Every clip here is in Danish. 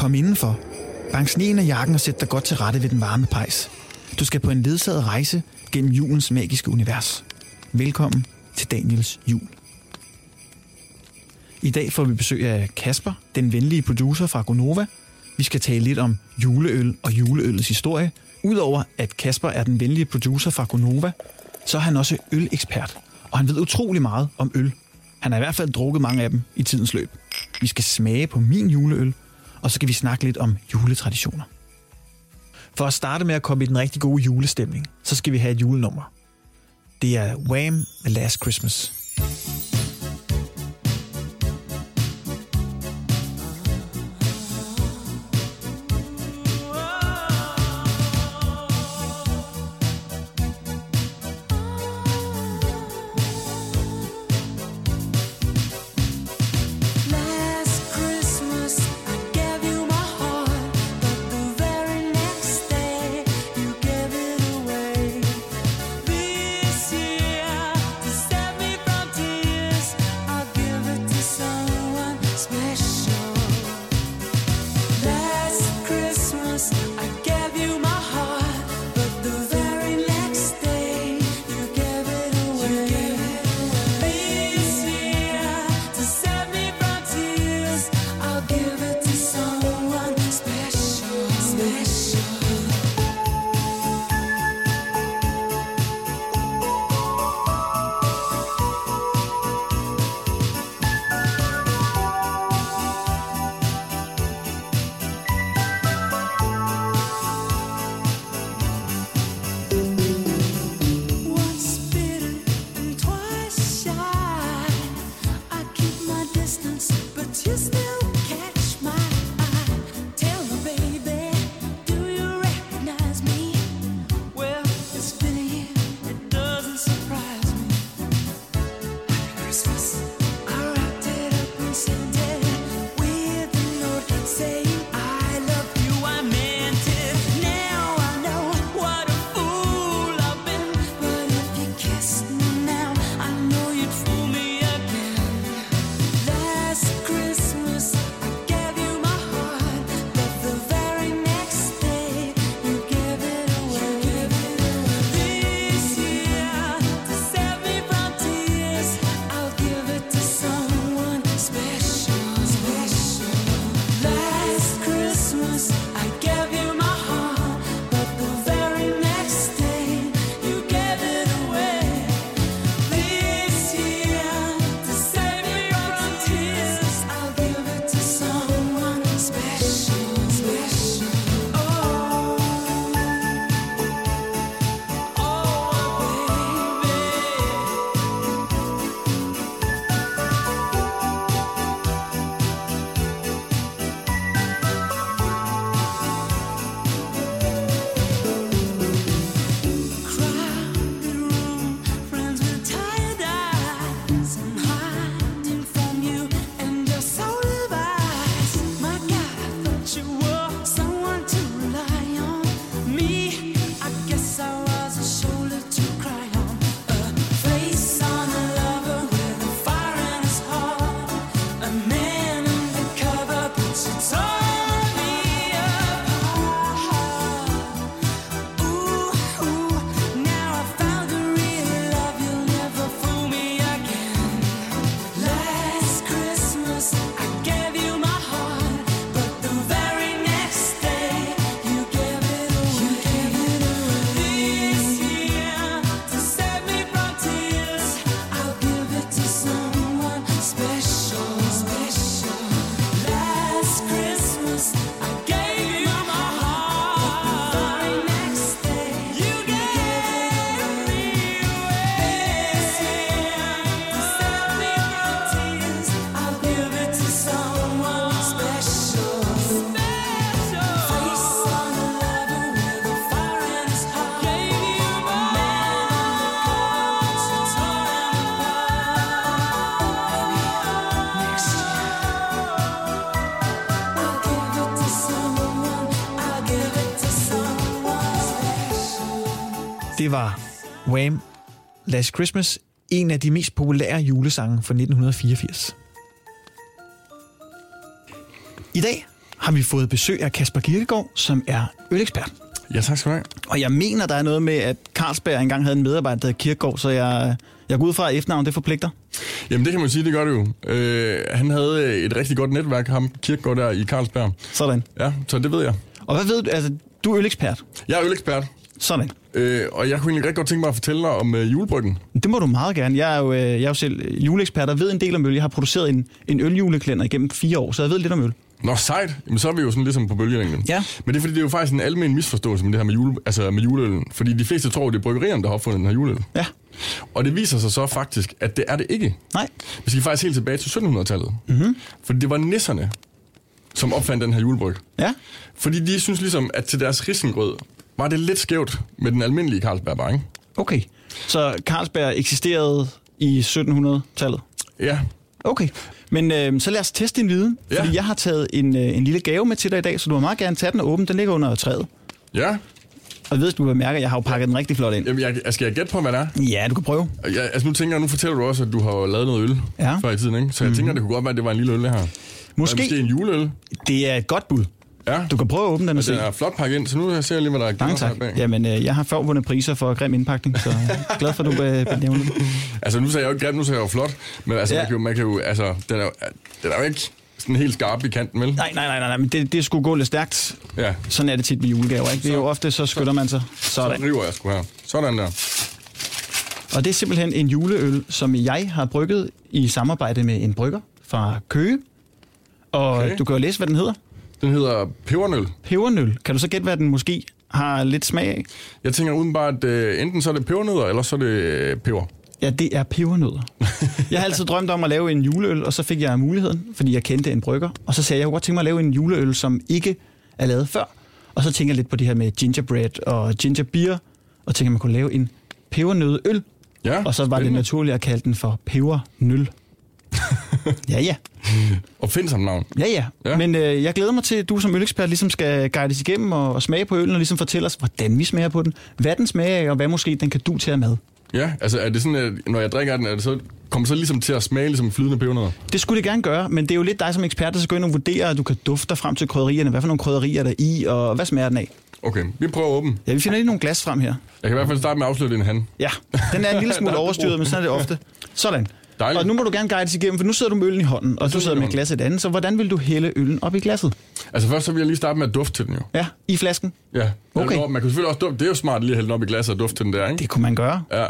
Kom indenfor. Bank sneen af jakken og sæt dig godt til rette ved den varme pejs. Du skal på en ledsaget rejse gennem julens magiske univers. Velkommen til Daniels jul. I dag får vi besøg af Kasper, den venlige producer fra Gonova. Vi skal tale lidt om juleøl og juleøllets historie. Udover at Kasper er den venlige producer fra Gonova, så er han også ølekspert, og han ved utrolig meget om øl. Han har i hvert fald drukket mange af dem i tidens løb. Vi skal smage på min juleøl, og så skal vi snakke lidt om juletraditioner. For at starte med at komme i den rigtig gode julestemning, så skal vi have et julenummer. Det er Wham! Last Christmas. Det var Wham! Last Christmas, en af de mest populære julesange fra 1984. I dag har vi fået besøg af Kasper Kirkegaard, som er ølekspert. Ja, tak skal du have. Og jeg mener, der er noget med, at Carlsberg engang havde en medarbejder, der hed Kirkegaard, så jeg, jeg går ud fra, at efternavn det forpligter. Jamen det kan man sige, det gør det jo. Øh, han havde et rigtig godt netværk, ham Kirkegaard der i Carlsberg. Sådan. Ja, så det ved jeg. Og hvad ved du? Altså, du er ølekspert. Jeg er ølekspert. Sådan øh, og jeg kunne egentlig rigtig godt tænke mig at fortælle dig om øh, julebryggen. Det må du meget gerne. Jeg er jo, øh, jeg er jo selv juleekspert og ved en del om øl. Jeg har produceret en, en øljuleklænder igennem fire år, så jeg ved lidt om øl. Nå, sejt. Jamen, så er vi jo sådan ligesom på bølgelængden. Ja. Men det er fordi, det er jo faktisk en almen misforståelse med det her med, jule, altså med juleølen. Fordi de fleste tror, det er bryggerierne, der har opfundet den her juleøl. Ja. Og det viser sig så faktisk, at det er det ikke. Nej. Vi skal faktisk helt tilbage til 1700-tallet. Mm-hmm. Fordi det var nisserne, som opfandt den her julebryg. Ja. Fordi de synes ligesom, at til deres risengrød var det lidt skævt med den almindelige Carlsberg bare, ikke? Okay. Så Carlsberg eksisterede i 1700-tallet? Ja, Okay. Men øh, så lad os teste din viden, Ja. fordi jeg har taget en, øh, en lille gave med til dig i dag, så du må meget gerne tage den og åbne. Den ligger under træet. ja. Og ved, du vil mærke, at jeg har jo pakket den rigtig flot ind. Jamen, jeg, skal jeg gætte på, hvad det er? Ja, du kan prøve. Jeg, altså, nu tænker jeg, nu fortæller du også, at du har lavet noget øl Ja. før i tiden, ikke? Så jeg mm-hmm. tænker, det kunne godt være, at det var en lille øl, det her. Måske, Måske en juleøl. det er et godt bud. Ja. Du kan prøve at åbne den og se. Den er flot pakket ind, så nu ser jeg lige, hvad der er Mange tak. bag. Jamen, øh, jeg har før vundet priser for grim indpakning, så er glad for, at du øh, benævner det. Altså, nu sagde jeg jo ikke grim, nu sagde jeg jo flot. Men altså, Ja. man, kan jo, man kan jo, altså, den er, jo- den er jo ikke sådan helt skarp i kanten, vel? Nej, nej, nej, nej, nej men det, det skulle gå lidt stærkt. Ja, Sådan er det tit med julegaver, ikke? Det er jo ofte, så skynder man sig. så Sådan. river jeg sgu her. Sådan der. Og det er simpelthen en juleøl, som jeg har brygget i samarbejde med en brygger fra Køge. Og Okay. du kan jo læse, hvad den hedder. Den hedder pebernøl. Pebernøl. Kan du så gætte, hvad den måske har lidt smag af? Jeg tænker udenbart, øh, enten så er det pebernødder, eller så er det øh, peber. Ja, det er pebernødder. Jeg har altid drømt om at lave en juleøl, og så fik jeg muligheden, fordi jeg kendte en brygger. Og så sagde jeg, jeg kunne godt tænke mig at lave en juleøl, som ikke er lavet før. Og så tænker jeg lidt på det her med gingerbread og ginger beer, og tænker, man kunne lave en pebernøddeøl. Ja, Og så var det spændende. naturligt at kalde den for pebernøl. ja, ja. Og find som navn. Ja, ja. ja. Men øh, jeg glæder mig til, at du som ølekspert ligesom skal guides igennem og, og smage på øllen, og ligesom fortælle os, hvordan vi smager på den, hvad den smager af, og hvad måske den kan du til at mad. Ja, altså er det sådan, at når jeg drikker den, er det så, kommer så ligesom til at smage ligesom flydende pebernødder? Det skulle det gerne gøre, men det er jo lidt dig som ekspert, der skal gå ind og vurdere, at du kan dufte frem til krydderierne. Hvad for nogle krydderier er der er i, og hvad smager den af? Okay, vi prøver at åbne. Ja, vi finder lige nogle glas frem her. Jeg kan i hvert fald starte med at er en han. Ja, den er en lille smule overstyret, men sådan er det ofte. Sådan. Dejligt. Og nu må du gerne guides igennem, for nu sidder du med øllen i hånden, og du sidder med glasset i et andet. Så hvordan vil du hælde øllen op i glasset? Altså først så vil jeg lige starte med at dufte til den jo. Ja, i flasken. Ja. Okay. Altså, Man kan selvfølgelig også dufte. Det er jo smart lige at hælde den op i glasset og dufte til den der, ikke? Det kunne man gøre. Ja.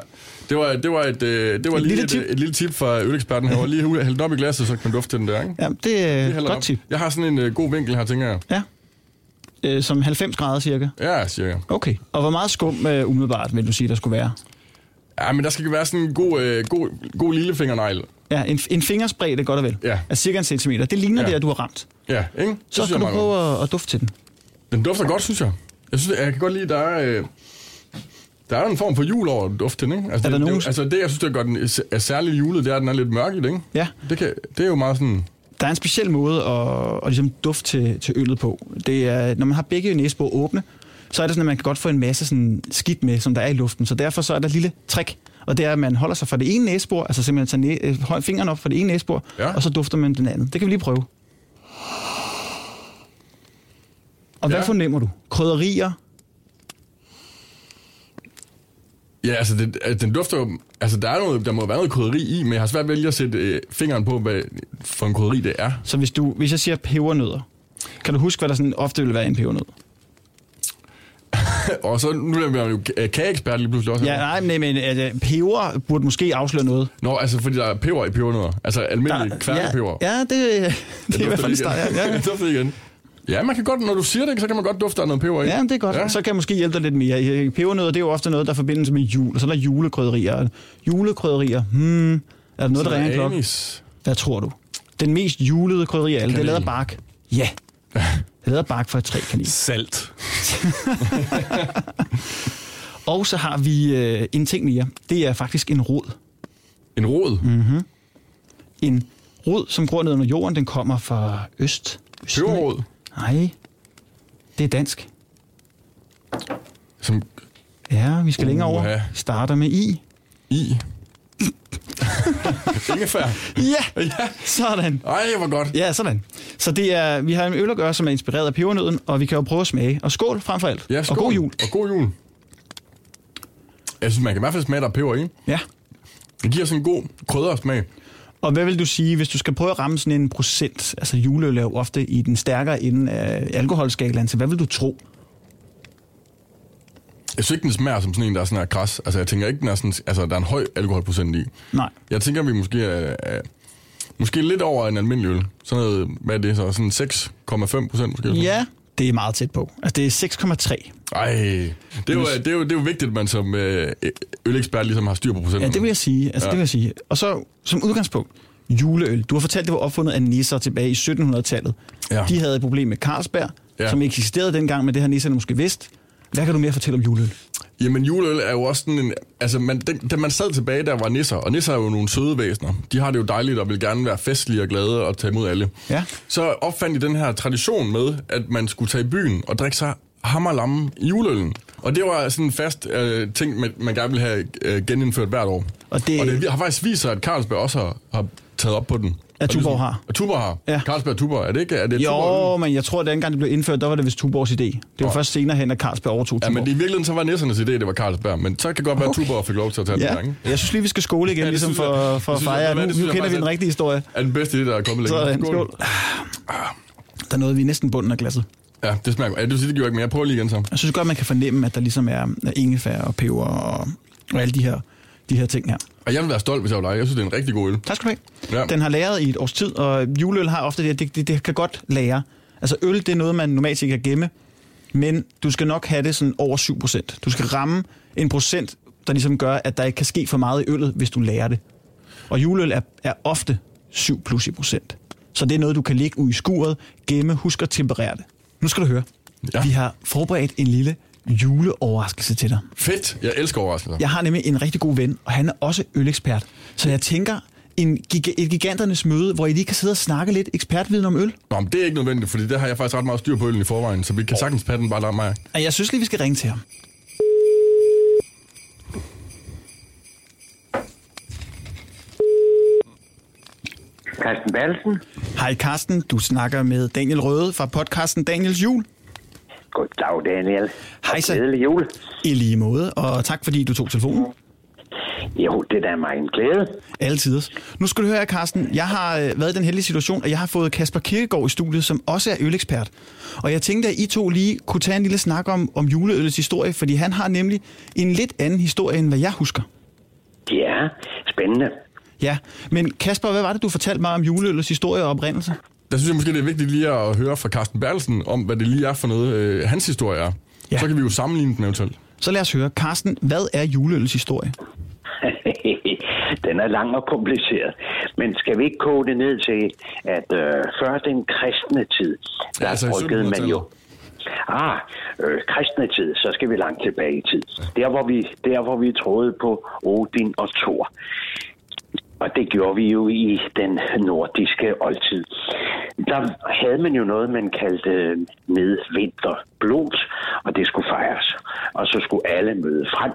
Det var, det var, et, øh, det var Et lige lille et, tip. et, lille tip fra øleksperten her. Lige hælde den op i glasset, så kan man dufte til den der, ikke? Ja, det er et godt op. tip. Jeg har sådan en øh, god vinkel her, tænker jeg. Ja. Øh, som 90 grader cirka. Ja, cirka. Okay. Og hvor meget skum øh, umiddelbart vil du sige, der skulle være? Ja, men der skal være sådan en god, øh, god, god lillefingernegl. Ja, en, en er godt og vel. Ja. Er cirka en centimeter. Det ligner ja. Det, at du har ramt. Ja, ikke? Det Så skal du prøve at, at dufte til den. Den dufter godt, synes jeg. Jeg, synes, jeg kan godt lide, der er... Øh, der er en form for jul over duften, ikke? Altså, Er der det, nogen- det, altså det, jeg synes, der gør den er særligt julet, det er, at den er lidt mørk i det, ikke? Ja. Det, kan, det er jo meget sådan... Der er en speciel måde at, at ligesom dufte til, til øllet på. Det er, når man har begge næsebor åbne, så er det sådan, at man kan godt få en masse sådan skidt med, som der er i luften. Så derfor så er der et lille trick, og det er, at man holder sig fra det ene næsebor, altså simpelthen tager næ- øh, fingeren op fra det ene næsebor, Ja. og så dufter man den anden. Det kan vi lige prøve. Og hvad Ja. fornemmer du? Krydderier? Ja, altså, det, altså, den dufter jo... Altså, der, er noget, der må være noget krydderi i, men jeg har svært ved lige at sætte øh, fingeren på, hvad for en krydderi det er. Så hvis, du, hvis jeg siger pebernødder, kan du huske, hvad der sådan ofte vil være i en pebernød? Og så nu er jeg jo øh, kageekspert lige pludselig også. Ja, nej, men, men altså, peber burde måske afsløre noget. Nå, altså, fordi der er peber i pebernødder. Altså, almindelig kværnepeber. ja, ja, det, det er i hvert fald start. Ja, ja. det dufter igen. Ja, man kan godt, når du siger det, så kan man godt dufte, der er noget peber i. Ja, det er godt. Ja. Så kan jeg måske hjælpe dig lidt mere. Pebernødder, det er jo ofte noget, der forbindes med jul, og så er der julekrydderier. Julekrydderier, hmm, er der noget, der Så ringer en er klokke? anis. Hvad tror du? Den mest julede krydderi af alle, det er lavet af bark. Ja, det er lavet af bark fra et træ kanel. Salt. Og så har vi øh, en ting mere. Det er faktisk en rod. En rod. Mm. En rod, som gror ned under jorden, den kommer fra øst. Peberrod. Nej, det er dansk. Som Ja, vi skal længere over. Starter med I. i. Ingefær. Ja, Ja. sådan. Ej, hvor godt. Ja, sådan. Så det er, vi har en øl at gøre, som er inspireret af pebernøden, og vi kan jo prøve at smage. Og skål frem for alt. Ja, skål. Og god jul. Og god jul. Jeg synes, man kan i hvert fald smage, der er peber i. Ja. Det giver sådan en god kryddersmag. Og hvad vil du sige, hvis du skal prøve at ramme sådan en procent? Altså juleøl er jo ofte i den stærkere ende af alkoholskalaen, så hvad vil du tro? Jeg synes ikke, den smager som sådan en, der er sådan her kras. Altså, jeg tænker ikke, den er sådan, altså, der er en høj alkoholprocent i. Nej. Jeg tænker, vi måske er, er måske lidt over en almindelig øl. Sådan noget, hvad er det så? Sådan 6,5 procent måske? Ja, det er meget tæt på. Altså det er 6,3. Ej, det er, jo, det, er jo, det er jo vigtigt, at man som øh, ølekspert ligesom har styr på procenten. Ja, det vil jeg sige. Altså, Ja. det vil jeg sige. Og så som udgangspunkt, juleøl. Du har fortalt, det var opfundet af nisser tilbage i 1700-tallet. Ja. De havde et problem med Carlsberg, ja. som eksisterede dengang, men det har nisserne måske vidst. Hvad kan du mere fortælle om juleøl? Jamen, juleøl er jo også sådan en... Altså, man, den, da man sad tilbage, der var nisser, og nisser er jo nogle søde væsener. De har det jo dejligt og vil gerne være festlige og glade og tage imod alle. Ja. Så opfandt de den her tradition med, at man skulle tage i byen og drikke sig hammerlamme i juleøllen. Og det var sådan en fast øh, ting, man, man gerne ville have øh, genindført hvert år. Og det- og det har faktisk vist sig, at Carlsberg også har, har taget op på den. Og er Tuborg har. At Tuborg har. Ja. Carlsberg og Tuborg. Er det ikke? Er det Jo, Tuborg? men jeg tror, at dengang det blev indført, der var det vist Tuborgs idé. Det var Nå. først senere hen, at Carlsberg overtog Ja, Tuborg. men i virkeligheden så var nissernes idé, det var Carlsberg. Men så kan det godt være, at Okay. Tuborg fik lov til at tage den Ja, gang. jeg synes lige, vi skal skåle igen, Ja, ja, ligesom synes for, for at fejre. Nu, nu kender vi den rigtige historie. er den bedste idé, der er kommet længe. Sådan, skål. Der nåede vi næsten bunden af glasset. Ja, det smager godt. Ja, det vil sige, det gjorde ikke, men jeg prøver lige igen så. Jeg synes godt, man kan fornemme, at der ligesom er er ingefær og peber og, og alle de her, de her ting her. Og jeg vil være stolt, hvis jeg var dig. Jeg synes, det er en rigtig god øl. Tak skal du have. Ja. Den har lagret i et års tid, og juleøl har ofte det, det, det, det kan godt lære. Altså øl, det er noget, man normalt ikke kan gemme, men du skal nok have det sådan over 7%. Du skal ramme en procent, der ligesom gør, at der ikke kan ske for meget i øllet, hvis du lærer det. Og juleøl er, er ofte 7 plus i procent. Så det er noget, du kan ligge ud i skuret, gemme, husk at temperere det. Nu skal du høre. Ja. Vi har forberedt en lille juleoverraskelse til dig. Fedt. Jeg elsker overraskelser. Jeg har nemlig en rigtig god ven, og han er også ølekspert. Så jeg tænker, en giga- et giganternes møde, hvor I lige kan sidde og snakke lidt ekspertviden om øl. Nå, men det er ikke nødvendigt, fordi det har jeg faktisk ret meget styr på øllen i forvejen, så vi kan sagtens patte den bare der mig. Og jeg synes lige, vi skal ringe til ham. Carsten Balsen. Hej Karsten, du snakker med Daniel Røde fra podcasten Daniels Jul. Goddag, Daniel. Hej så. Glædelig jul. I lige måde, og tak fordi du tog telefonen. Jo, det er da mig en glæde. Altid. Nu skal du høre, Carsten. Jeg har øh, været i den heldige situation, at jeg har fået Kasper Kirkegaard i studiet, som også er ølekspert. Og jeg tænkte, at I to lige kunne tage en lille snak om, om juleølets historie, fordi han har nemlig en lidt anden historie, end hvad jeg husker. Ja, spændende. Ja, men Kasper, hvad var det, du fortalte mig om juleølets historie og oprindelse? Der synes jeg måske, det er vigtigt lige at høre fra Carsten Bertelsen om, hvad det lige er for noget, øh, hans historie er. Ja. Så kan vi jo sammenligne den eventuelt. Så lad os høre. Carsten, hvad er juleølets historie? den er lang og kompliceret. Men skal vi ikke koge det ned til, at øh, før den kristne tid, der Ja, altså bryggede man jo... Ah, øh, kristne tid, så skal vi langt tilbage i tid. Der hvor vi, der, hvor vi troede på Odin og Thor. Og det gjorde vi jo i den nordiske oldtid. Der havde man jo noget, man kaldte øh, nedvinterblod, og det skulle fejres. Og så skulle alle møde frem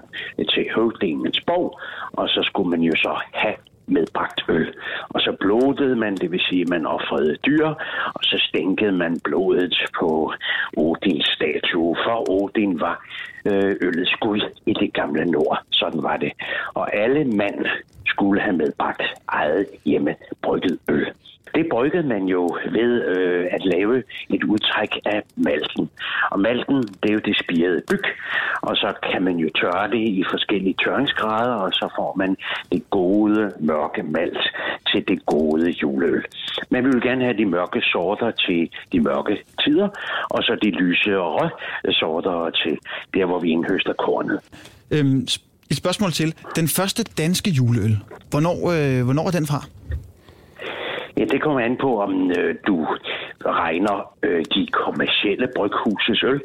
til høvdingens borg, og så skulle man jo så have med medbragt øl. Og så blodede man, det vil sige, at man offrede dyr, og så stænkede man blodet på Odins statue, for Odin var øh, øllets gud i det gamle nord. Sådan var det. Og alle mand skulle have medbragt eget hjemmebrygget øl. Det bryggede man jo ved øh, at lave et udtræk af malten. Og malten, det er jo det spirede byg, og så kan man jo tørre det i forskellige tørringsgrader, og så får man det gode, mørke malt til det gode juleøl. Man vil gerne have de mørke sorter til de mørke tider, og så de lyse og røde sorter til der, hvor vi indhøster kornet. Øhm, et spørgsmål til. Den første danske juleøl. Hvornår, øh, hvornår er den fra? Ja, det kommer an på, om øh, du regner øh, de kommercielle bryghuses øl.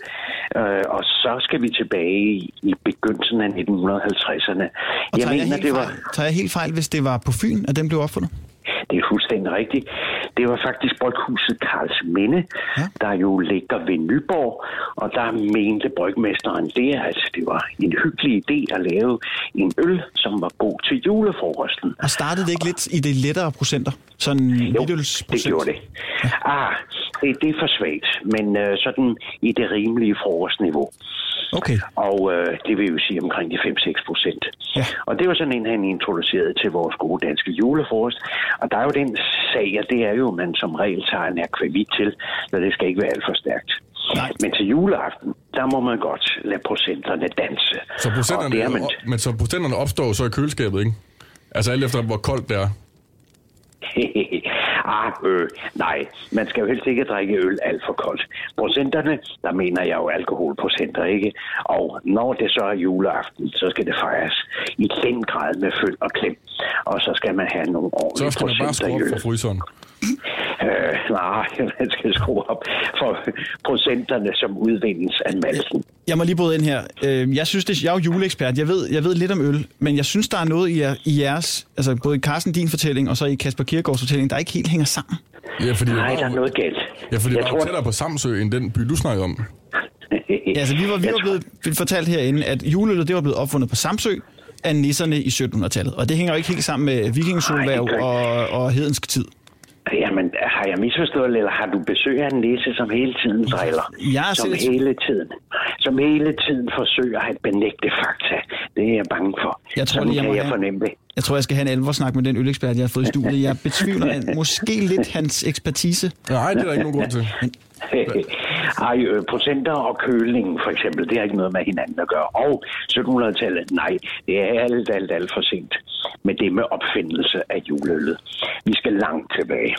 Øh, og så skal vi tilbage i, begyndelsen af 1950'erne. Og Jeg jeg mener, helt det var, fejl, tager jeg helt fejl, hvis det var på Fyn, at den blev opfundet? Det er fuldstændig rigtigt. Det var faktisk Bryghuset Karls Minde, ja. der jo ligger ved Nyborg, og der mente brygmesteren det, at det var en hyggelig idé at lave en øl, som var god til julefrokosten. Og startede det ikke lidt i det lettere procenter? Sådan Jo, det gjorde det. Ah, det, det er for svagt, men øh, sådan i det rimelige frokostniveau. Okay. Og øh, det vil jo sige omkring de 5-6 procent. Ja. Og det var sådan en, han introducerede til vores gode danske julefrokost. Og der er jo den sag, at det er jo, at man som regel tager en akvavit til, så det skal ikke være alt for stærkt. Nej. Men til juleaften, der må man godt lade procenterne danse. Så Og det er procenterne, man, men så procenterne opstår så i køleskabet, ikke? Altså alt efter, hvor koldt det er. ah, øh, nej, man skal jo helst ikke drikke øl alt for koldt. Procenterne, der mener jeg jo alkoholprocenter, ikke? Og når det så er juleaften, så skal det fejres i den grad med føl og klem. Og så skal man have nogle Så ordentlige skal man bare procenter skrue op for fryseren. Øh, nej, man skal skrue op for procenterne, som udvindes af malsen. Jeg må lige bryde ind her. Øh, Jeg synes, det, jeg er jo juleekspert. Jeg ved, jeg ved lidt om øl, men jeg synes, der er noget i, jer, i jeres, altså både i Carsten, din fortælling, og så i Kasper Kiergaards fortælling, der ikke helt hænger sammen. Ja, fordi Nej, det der er var, noget galt. ja, fordi det jeg var tror, tættere på Samsø, end den by, du snakkede om. Ja, altså, vi var, vi Jeg var tror- blevet fortalt herinde, at juleøllet det var blevet opfundet på Samsø af nisserne i 1700-tallet. Og det hænger jo ikke helt sammen med vikingesolværv og, og hedensk tid. Jamen, har jeg misforstået, eller har du besøg af en nisse, som hele tiden driller? Jeg er som selv- hele tiden. Som hele tiden forsøger at benægte fakta. Det er jeg bange for. Jeg tror Sådan lige, jeg kan jeg have- fornemme det. Jeg tror, jeg skal have en alvorsnak med den ølekspert, jeg har fået i studiet. Jeg betvivler at måske lidt hans ekspertise. Nej, det er der ikke nogen grund til. Ej, øh, procenter og køling for eksempel, det har ikke noget med hinanden at gøre. Og 1700-tallet, nej, det er alt, alt, alt for sent med det med opfindelse af juleøllet. Vi skal langt tilbage.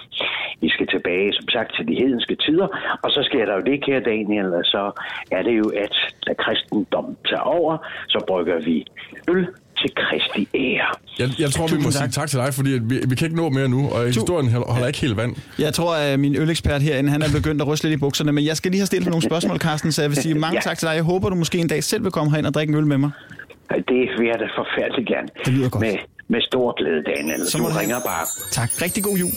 Vi skal tilbage, som sagt, til de hedenske tider, og så sker der jo det, kære Daniel, og så er det jo, at da kristendom tager over, så brygger vi øl til Kristi ære. Jeg, jeg tror, vi må Tusind sige tak. tak til dig, fordi at vi, vi kan ikke nå mere nu, og historien holder ikke helt vand. Jeg tror, at min ølekspert herinde, han er begyndt at ryste lidt i bukserne, men jeg skal lige have stillet nogle spørgsmål, Carsten, så jeg vil sige mange Ja. tak til dig. Jeg håber, du måske en dag selv vil komme herind og drikke en øl med mig. Det vil jeg da forfærdeligt gerne. Det lyder godt. Med, med stor glæde, Daniel. Så du ringer bare. Tak. Rigtig god jul.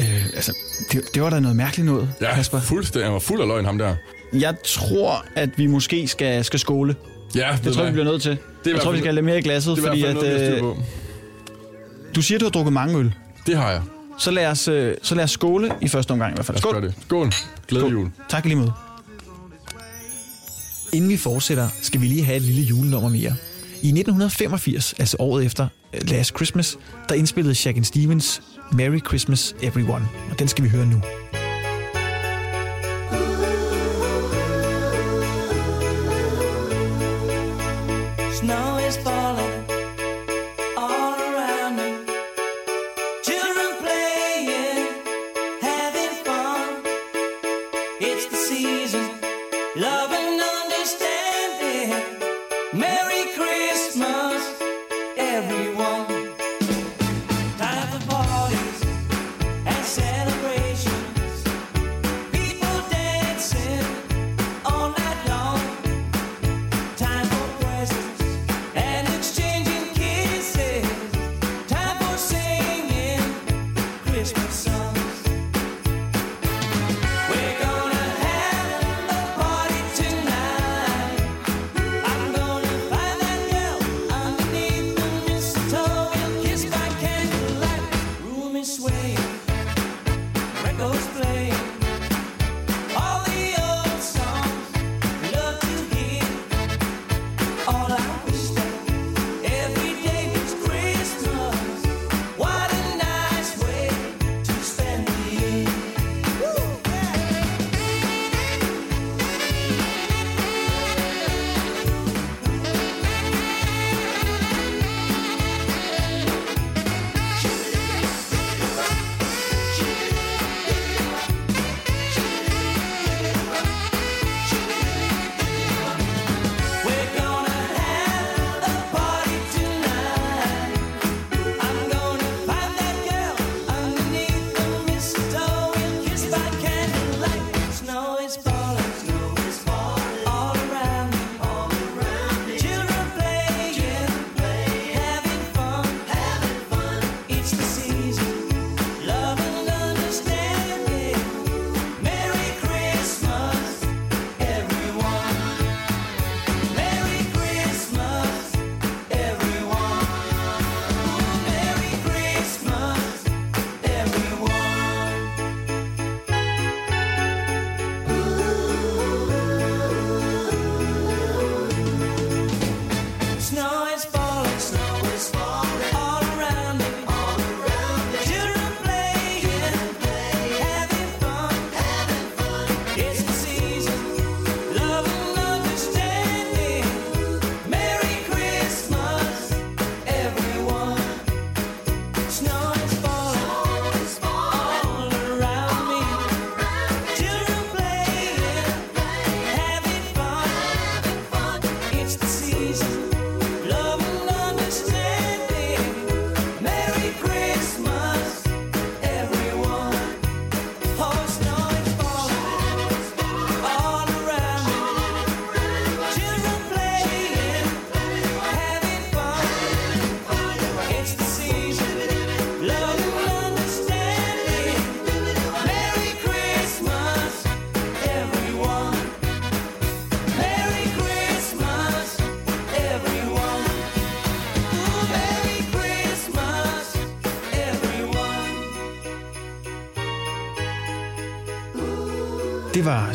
Øh, altså, det, det var da noget mærkeligt noget, Ja, Kasper. fuldstændig. Han var fuld af løgn, ham der. Jeg tror, at vi måske skal, skal skåle. Ja, Det tror jeg, vi bliver nødt til. i Jeg tror, vi skal have lidt mere i glasset, Det fordi at, noget, øh, du siger, du har drukket mange øl. Det har jeg. Så lad, os, øh, så lad os skåle i første omgang i hvert fald. Gøre det. Skål. Glædelig jul. Tak lige måde. Inden vi fortsætter, skal vi lige have et lille julenummer mere. I 1985, altså året efter øh, Last Christmas, der indspillede Shakin' Stevens Merry Christmas Everyone, og den skal vi høre nu.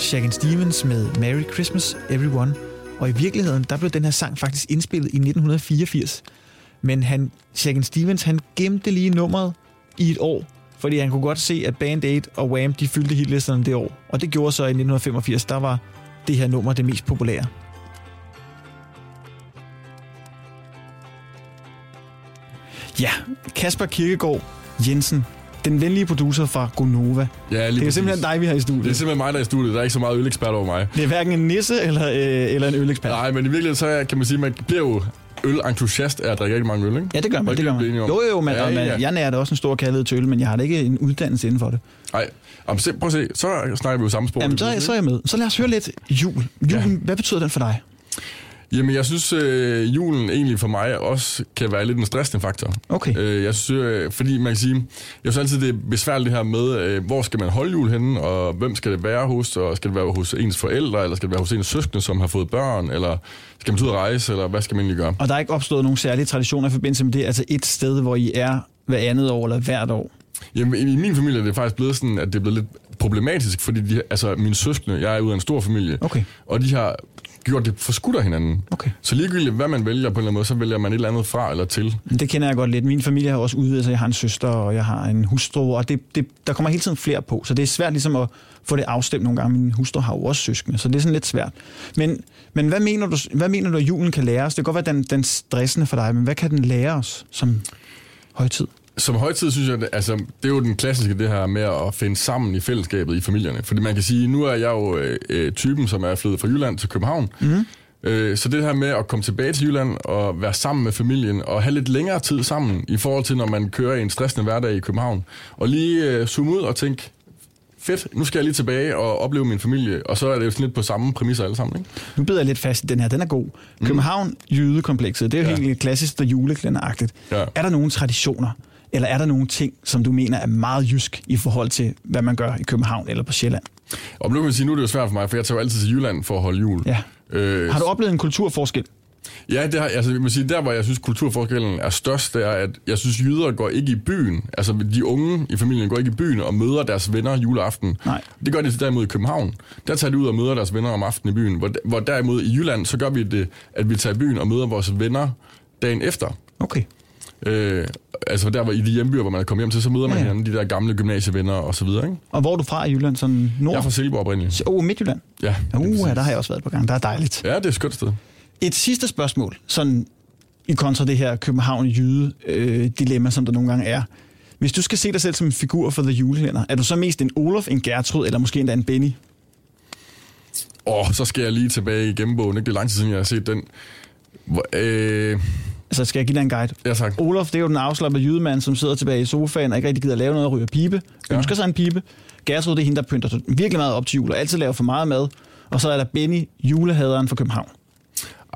Det Stevens med Merry Christmas Everyone. Og i virkeligheden, der blev den her sang faktisk indspillet i 1984. Men han, Shagan Stevens, han gemte lige nummeret i et år, fordi han kunne godt se, at Band Aid og Wham, de fyldte hitlisterne det år. Og det gjorde så i 1985, der var det her nummer det mest populære. Ja, Kasper Kirkegaard Jensen, den venlige producer fra Gonova. Ja, lige Det er simpelthen dig, vi har i studiet. Det er simpelthen mig, der er i studiet. Der er ikke så meget ølekspert over mig. Det er hverken en nisse eller, øh, eller en ølekspert. Nej, men i virkeligheden så er- kan man sige, at man bliver jo ølentusiast af at drikke rigtig mange øl, ikke? Ja, det gør man. Det gør man. Jo, jo, men, Ja, ja, jeg nærer da også en stor kærlighed til øl, men jeg har da ikke en uddannelse inden for det. Nej, prøv at se. Så snakker vi jo samme spor. Jamen, så, så er jeg med. Så lad os høre lidt jul. Julen, ja. hvad betyder den for dig? Jamen, jeg synes, øh, julen egentlig for mig også kan være lidt en stressende faktor. Okay. Øh, jeg synes, øh, fordi man kan sige, jeg synes altid, det er besværligt det her med, øh, hvor skal man holde jul henne, og hvem skal det være hos, og skal det være hos ens forældre, eller skal det være hos ens søskende, som har fået børn, eller skal man ud at rejse, eller hvad skal man egentlig gøre? Og der er ikke opstået nogen særlige traditioner i forbindelse med det, altså et sted, hvor I er hver andet år eller hvert år. Jamen, i min familie er det faktisk blevet sådan, at det er blevet lidt problematisk, fordi de, altså, mine søskende, jeg er ud af en stor familie, Okay. og de har gjort det for skudt af hinanden. Okay. Så ligegyldigt, hvad man vælger på en eller anden måde, så vælger man et eller andet fra eller til. Det kender jeg godt lidt. Min familie har også udvidet sig. Jeg har en søster, og jeg har en hustru, og det, det, der kommer hele tiden flere på. Så det er svært ligesom at få det afstemt nogle gange. Min hustru har jo også søskende, så det er sådan lidt svært. Men, men hvad, mener du, hvad mener du, at julen kan lære os? Det kan godt være, den, den stressende for dig, men hvad kan den lære os som højtid? Som højtid synes jeg, altså, det er jo den klassiske det her med at finde sammen i fællesskabet i familierne. Fordi man kan sige, nu er jeg jo øh, øh, typen, som er flyttet fra Jylland til København. Mm. Øh, så det her med at komme tilbage til Jylland og være sammen med familien og have lidt længere tid sammen i forhold til, når man kører i en stressende hverdag i København. Og lige øh, zoome ud og tænke, fedt, nu skal jeg lige tilbage og opleve min familie. Og så er det jo sådan lidt på samme præmisser alle sammen. Ikke? Nu bider jeg lidt fast i den her. Den er god. København, jydekomplekset. Det er jo Ja. helt klassisk og julekalenderagtigt. Ja. Er der nogle traditioner, eller er der nogle ting, som du mener er meget jysk i forhold til, hvad man gør i København eller på Sjælland? Og nu kan man sige, nu er det jo svært for mig, for jeg tager jo altid til Jylland for at holde jul. Ja. Øh, Har du oplevet en kulturforskel? Ja, det har, altså, vil sige, der hvor jeg synes kulturforskellen er størst, det er, at jeg synes, jyder går ikke i byen. Altså, de unge i familien går ikke i byen og møder deres venner juleaften. Nej. Det gør de derimod i København. Der tager de ud og møder deres venner om aftenen i byen. Hvor, hvor derimod i Jylland, så gør vi det, at vi tager i byen og møder vores venner dagen efter. Okay. Øh, altså der hvor i de hjembyer, hvor man er kommet hjem til, så møder man Ja, ja, hinanden, de der gamle gymnasievenner og så videre. Ikke? Og hvor er du fra i Jylland? Sådan nord? Jeg er fra Silkeborg oprindeligt. Åh, oh, Midtjylland. Ja, Uh, ja, der har jeg også været på gang. Der er dejligt. ja, det er et skønt sted. Et sidste spørgsmål, sådan i kontra det her København-jyde-dilemma, som der nogle gange er. Hvis du skal se dig selv som en figur for The Julekalender, er du så mest en Olof, en Gertrud, eller måske endda en Benny? Åh, så skal jeg lige tilbage i gennembogen. Ikke? Det er lang tid siden, jeg har set den. Hvor, øh, Altså, skal jeg give dig en guide? ja, tak. Olof, det er jo den afslappede jydemand, som sidder tilbage i sofaen og ikke rigtig gider at lave noget og ryger pibe. Ja. ønsker sig en pibe. Gertrud, det er hende, der pynter sig virkelig meget op til jul og altid laver for meget mad. Og så er der Benny, julehaderen fra København.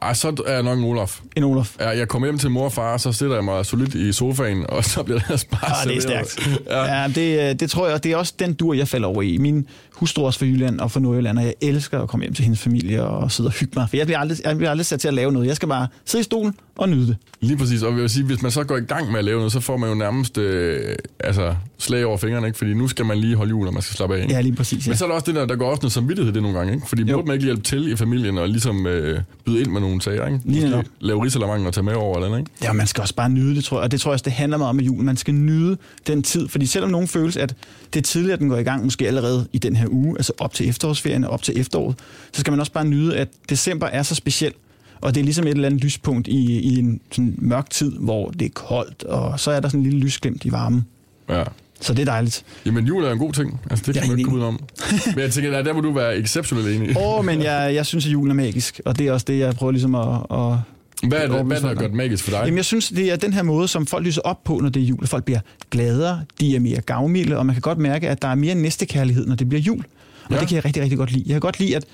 Ej, så er jeg nok en Olaf. En Olof. Ja, jeg kommer hjem til mor og far, så sætter jeg mig solidt i sofaen, og så bliver der bare Ah, det er stærkt. Ja. Ja, det, øh, det tror jeg, det er også den dur, jeg falder over i. Min hustru er også fra Jylland og fra Nordjylland, og jeg elsker at komme hjem til hendes familie og sidde og hygge mig. For jeg bliver aldrig, jeg bliver aldrig sat til at lave noget. Jeg skal bare sidde i stolen og nyde det. Lige præcis, og jeg vil sige, hvis man så går i gang med at lave noget, så får man jo nærmest øh, altså, slag over fingrene, ikke? fordi nu skal man lige holde jul, og man skal slappe af. ikke? Ja, lige præcis. Ja. Men så er der også det der, der går også noget samvittighed det nogle gange, ikke? Fordi Jo. burde man ikke hjælpe til i familien og ligesom øh, byde ind med nogle sager, ikke? Lige Måske lave risalamang og tage med over eller andet, ikke? Ja, man skal også bare nyde det, tror jeg. Og det tror jeg også, det handler meget om julen. Man skal nyde den tid. Fordi selvom nogen føles, at det er tidligt, at den går i gang, måske allerede i den her uge, altså op til efterårsferien og op til efteråret, så skal man også bare nyde, at december er så speciel. Og det er ligesom et eller andet lyspunkt i, i en sådan mørk tid, hvor det er koldt, og så er der sådan en lille lysglimt i varmen. Ja. Så det er dejligt. Jamen, jul er en god ting. Altså, det Jeg kan er man ikke komme ud om. Men jeg tænker, der, der må du være exceptionelt enig. Åh, oh, men jeg, jeg synes, at julen er magisk, og det er også det, jeg prøver ligesom at... at Hvad er det, hvad er der om. det magisk for dig? Jamen, jeg synes, det er den her måde, som folk lyser op på, når det er jul. Folk bliver gladere, de er mere gavmilde, og man kan godt mærke, at der er mere næstekærlighed, når det bliver jul. Og ja. det kan jeg rigtig, rigtig godt lide. Jeg kan godt lide, at,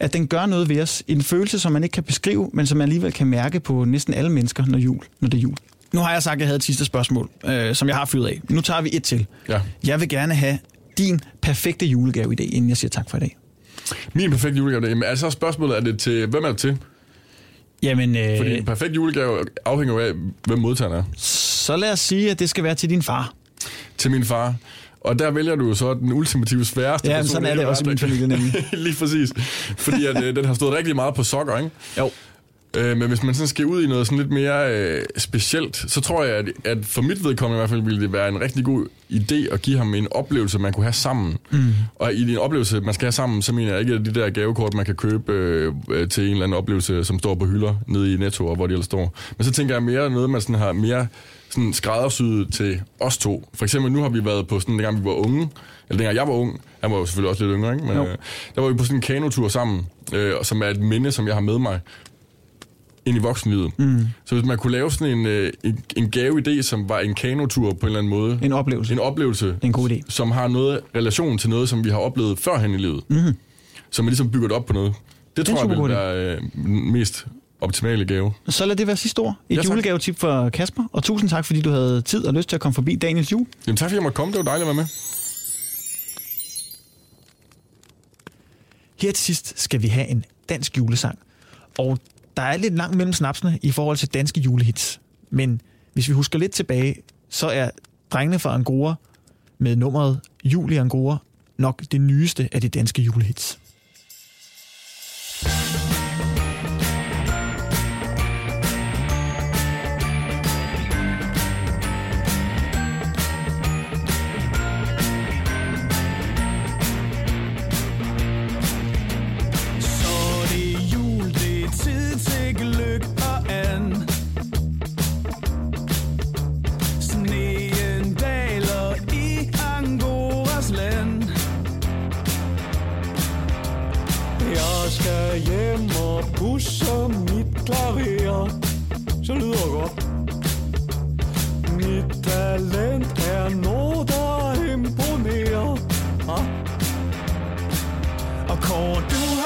at den gør noget ved os. En følelse, som man ikke kan beskrive, men som man alligevel kan mærke på næsten alle mennesker, når, jul, når det er jul. Nu har jeg sagt, at jeg havde et sidste spørgsmål, øh, som jeg har fyret af. Nu tager vi et til. Ja. Jeg vil gerne have din perfekte julegave i dag, inden jeg siger tak for i dag. Min perfekte julegave, jamen, altså spørgsmålet, er det til, hvem er det til? Jamen, øh, Fordi en perfekt julegave afhænger af, hvem modtageren er. så lad os sige, at det skal være til din far. Til min far. Og der vælger du så den ultimative sværeste Ja, person sådan er det også i min familie nemlig. Lige præcis. Fordi at, øh, den har stået rigtig meget på sokker, ikke? Jo. Øh, men hvis man sådan skal ud i noget sådan lidt mere øh, specielt, så tror jeg, at, at for mit vedkommende i hvert fald ville det være en rigtig god idé at give ham en oplevelse, man kunne have sammen. Mm. Og i en oplevelse, man skal have sammen, så mener jeg ikke, at de der gavekort, man kan købe øh, øh, til en eller anden oplevelse, som står på hylder nede i Netto, og hvor de ellers står. Men så tænker jeg mere noget, man sådan har mere sådan skræddersyet til os to. For eksempel nu har vi været på sådan, dengang vi var unge, eller dengang jeg var ung, han var jo selvfølgelig også lidt yngre, ikke? men Jo. øh, der var vi på sådan en kanotur sammen, øh, og som er et minde, som jeg har med mig ind i voksenlivet. Mm. Så hvis man kunne lave sådan en, øh, en, en gaveidé, som var en kanotur på en eller anden måde. En oplevelse. En oplevelse, en god idé. som har noget relation til noget, som vi har oplevet førhen i livet. Mm. Som er ligesom bygget op på noget. Det Det er tror jeg vil være øh, den mest optimale gave. Så lad det være sidste ord. Et Ja, julegavetip for Kasper. Og tusind tak, fordi du havde tid og lyst til at komme forbi Daniels jul. Jamen tak fordi jeg måtte komme, det var dejligt at være med. Her til sidst skal vi have en dansk julesang. Og der er lidt langt mellem snapsene i forhold til danske julehits. Men hvis vi husker lidt tilbage, så er Drengene fra Angora med nummeret Jul i Angora nok det nyeste af de danske julehits.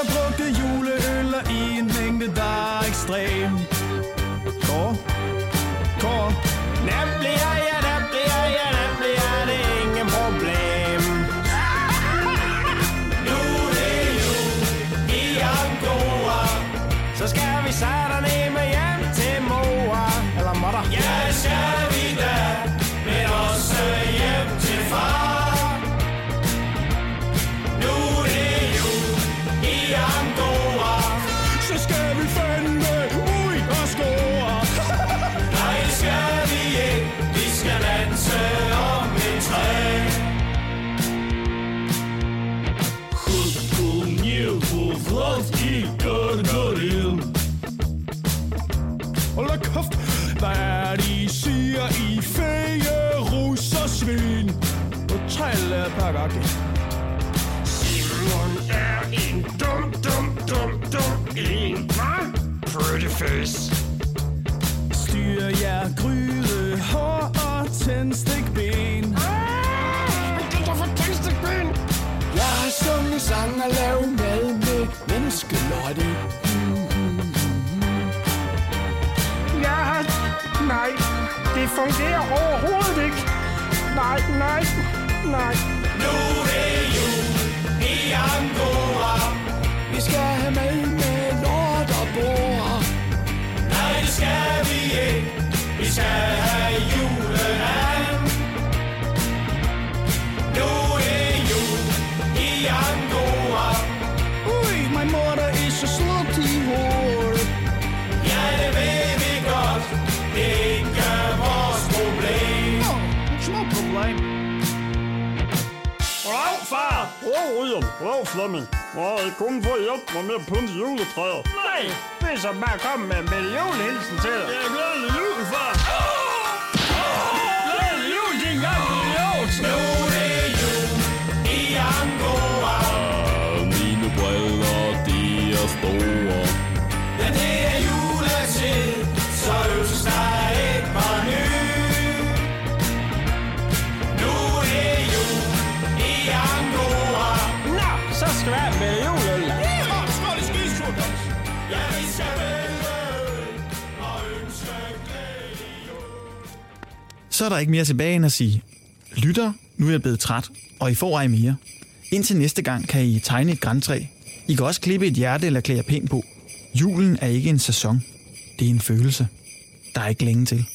Kåre, brugte juleøller i en mængde, der er ekstrem. Kår, kår, Nemlig bliver Face. Styr jer gryde, hår og tændstikben. Hvad kan jeg få tændstikben? Jeg har sunget sang og lavet mad med menneskelotte. Ja, nej, det fungerer overhovedet ikke. Nej, nej, nej. Nu er det jul i Angora. Vi skal have mad far. Goddag, William. Goddag, Flemming. Nå, I kunne få hjælp mig med at pynte juletræet. Nej, det er så bare komme med en lille julehilsen til dig. Ja, glædelig jul, far. Glædelig jul, din gamle idiot. Nu er det jul i Angora. Mine briller, de er store. Så er der ikke mere tilbage end at sige, lytter, nu er jeg blevet træt, og I får ej mere. Indtil næste gang kan I tegne et græntræ. I kan også klippe et hjerte eller klæde pænt på. Julen er ikke en sæson. Det er en følelse. Der er ikke længe til.